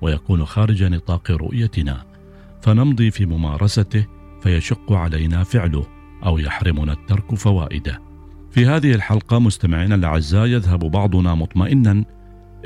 ويكون خارج نطاق رؤيتنا. فنمضي في ممارسته فيشق علينا فعله أو يحرمنا الترك فوائده. في هذه الحلقة مستمعينا الأعزاء يذهب بعضنا مطمئنا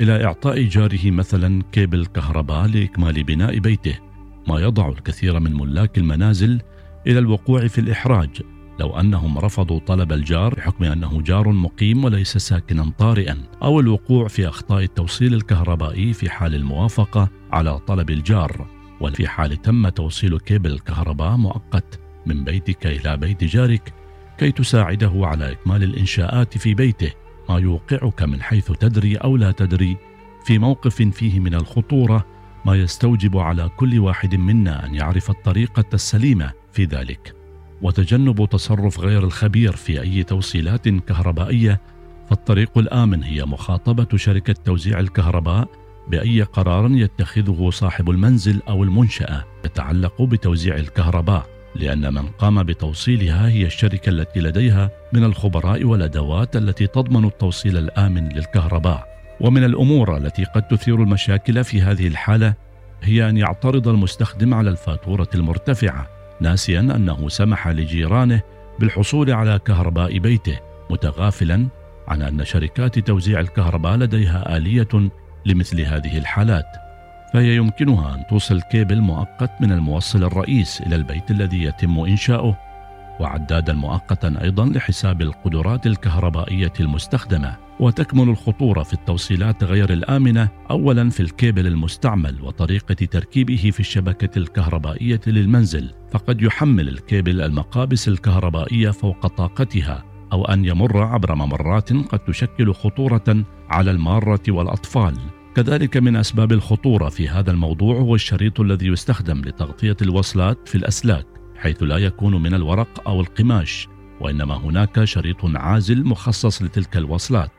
إلى إعطاء جاره مثلا كيبل كهرباء لإكمال بناء بيته، ما يضع الكثير من ملاك المنازل إلى الوقوع في الإحراج. لو أنهم رفضوا طلب الجار بحكم أنه جار مقيم وليس ساكنا طارئا، أو الوقوع في أخطاء التوصيل الكهربائي في حال الموافقة على طلب الجار، وفي حال تم توصيل كيبل كهرباء مؤقت من بيتك إلى بيت جارك كي تساعده على إكمال الإنشاءات في بيته، ما يوقعك من حيث تدري أو لا تدري في موقف فيه من الخطورة ما يستوجب على كل واحد منا أن يعرف الطريقة السليمة في ذلك. وتجنب تصرف غير الخبير في أي توصيلات كهربائية فالطريق الآمن هي مخاطبة شركة توزيع الكهرباء بأي قرار يتخذه صاحب المنزل أو المنشأة يتعلق بتوزيع الكهرباء لأن من قام بتوصيلها هي الشركة التي لديها من الخبراء والأدوات التي تضمن التوصيل الآمن للكهرباء. ومن الأمور التي قد تثير المشاكل في هذه الحالة هي أن يعترض المستخدم على الفاتورة المرتفعة. ناسيا أنه سمح لجيرانه بالحصول على كهرباء بيته متغافلا عن أن شركات توزيع الكهرباء لديها آلية لمثل هذه الحالات. فهي يمكنها أن توصل كيبل مؤقت من الموصل الرئيس إلى البيت الذي يتم إنشاؤه. وعدادا مؤقتا أيضا لحساب القدرات الكهربائية المستخدمة وتكمن الخطورة في التوصيلات غير الآمنة اولا في الكيبل المستعمل وطريقة تركيبه في الشبكة الكهربائية للمنزل. فقد يحمل الكيبل المقابس الكهربائية فوق طاقتها أو أن يمر عبر ممرات قد تشكل خطورة على المارة والأطفال. كذلك من أسباب الخطورة في هذا الموضوع هو الشريط الذي يستخدم لتغطية الوصلات في الأسلاك. حيث لا يكون من الورق أو القماش وإنما هناك شريط عازل مخصص لتلك الوصلات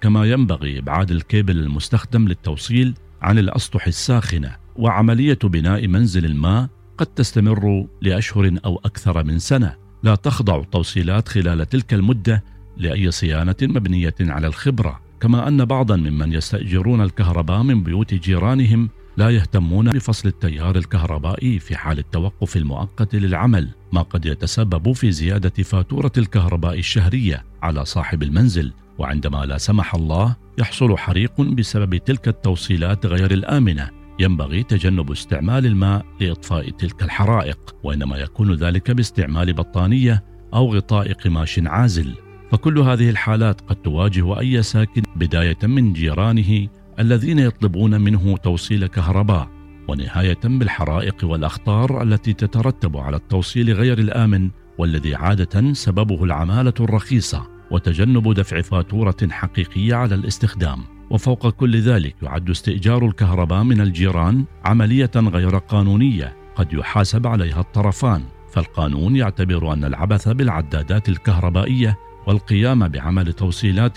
كما ينبغي إبعاد الكيبل المستخدم للتوصيل عن الأسطح الساخنة وعملية بناء منزل الماء قد تستمر لأشهر أو أكثر من سنة. لا تخضع التوصيلات خلال تلك المدة لأي صيانة مبنية على الخبرة كما أن بعضا ممن يستأجرون الكهرباء من بيوت جيرانهم لا يهتمون بفصل التيار الكهربائي في حال التوقف المؤقت للعمل ما قد يتسبب في زيادة فاتورة الكهرباء الشهرية على صاحب المنزل وعندما لا سمح الله يحصل حريق بسبب تلك التوصيلات غير الآمنة. ينبغي تجنب استعمال الماء لإطفاء تلك الحرائق وإنما يكون ذلك باستعمال بطانية أو غطاء قماش عازل. فكل هذه الحالات قد تواجه أي ساكن بداية من جيرانه الذين يطلبون منه توصيل كهرباء ونهاية بالحرائق والأخطار التي تترتب على التوصيل غير الآمن والذي عادة سببه العمالة الرخيصة وتجنب دفع فاتورة حقيقية على الاستخدام. وفوق كل ذلك يعد استئجار الكهرباء من الجيران عملية غير قانونية قد يحاسب عليها الطرفان. فالقانون يعتبر أن العبث بالعدادات الكهربائية والقيام بعمل توصيلات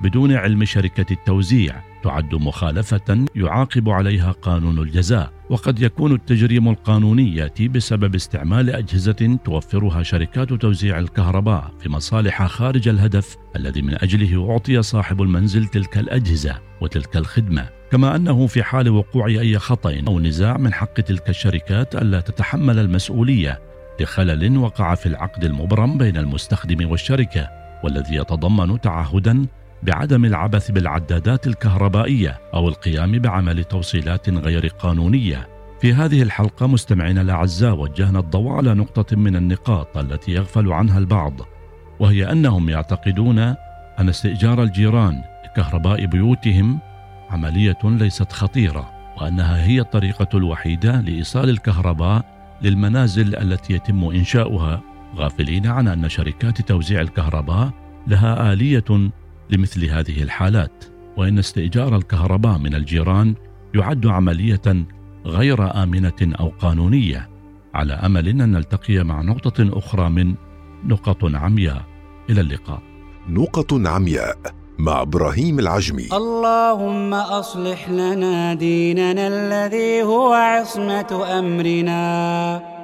بدون علم شركة التوزيع تعد مخالفة يعاقب عليها قانون الجزاء وقد يكون التجريم القانوني يأتي بسبب استعمال أجهزة توفرها شركات توزيع الكهرباء في مصالح خارج الهدف الذي من أجله أعطي صاحب المنزل تلك الأجهزة وتلك الخدمة. كما أنه في حال وقوع أي خطأ أو نزاع من حق تلك الشركات ألا تتحمل المسؤولية لخلل وقع في العقد المبرم بين المستخدم والشركة والذي يتضمن تعهدا بعدم العبث بالعدادات الكهربائية أو القيام بعمل توصيلات غير قانونية. في هذه الحلقة مستمعينا الأعزاء وجهنا الضوء على نقطة من النقاط التي يغفل عنها البعض وهي أنهم يعتقدون أن استئجار الجيران لكهرباء بيوتهم عملية ليست خطيرة وأنها هي الطريقة الوحيدة لإيصال الكهرباء للمنازل التي يتم إنشاؤها غافلين عن أن شركات توزيع الكهرباء لها آلية لمثل هذه الحالات وإن استئجار الكهرباء من الجيران يعد عملية غير آمنة أو قانونية على أمل أن نلتقي مع نقطة أخرى من نقط عمياء. إلى اللقاء. نقط عمياء مع إبراهيم العجمي. اللهم أصلح لنا ديننا الذي هو عصمة أمرنا.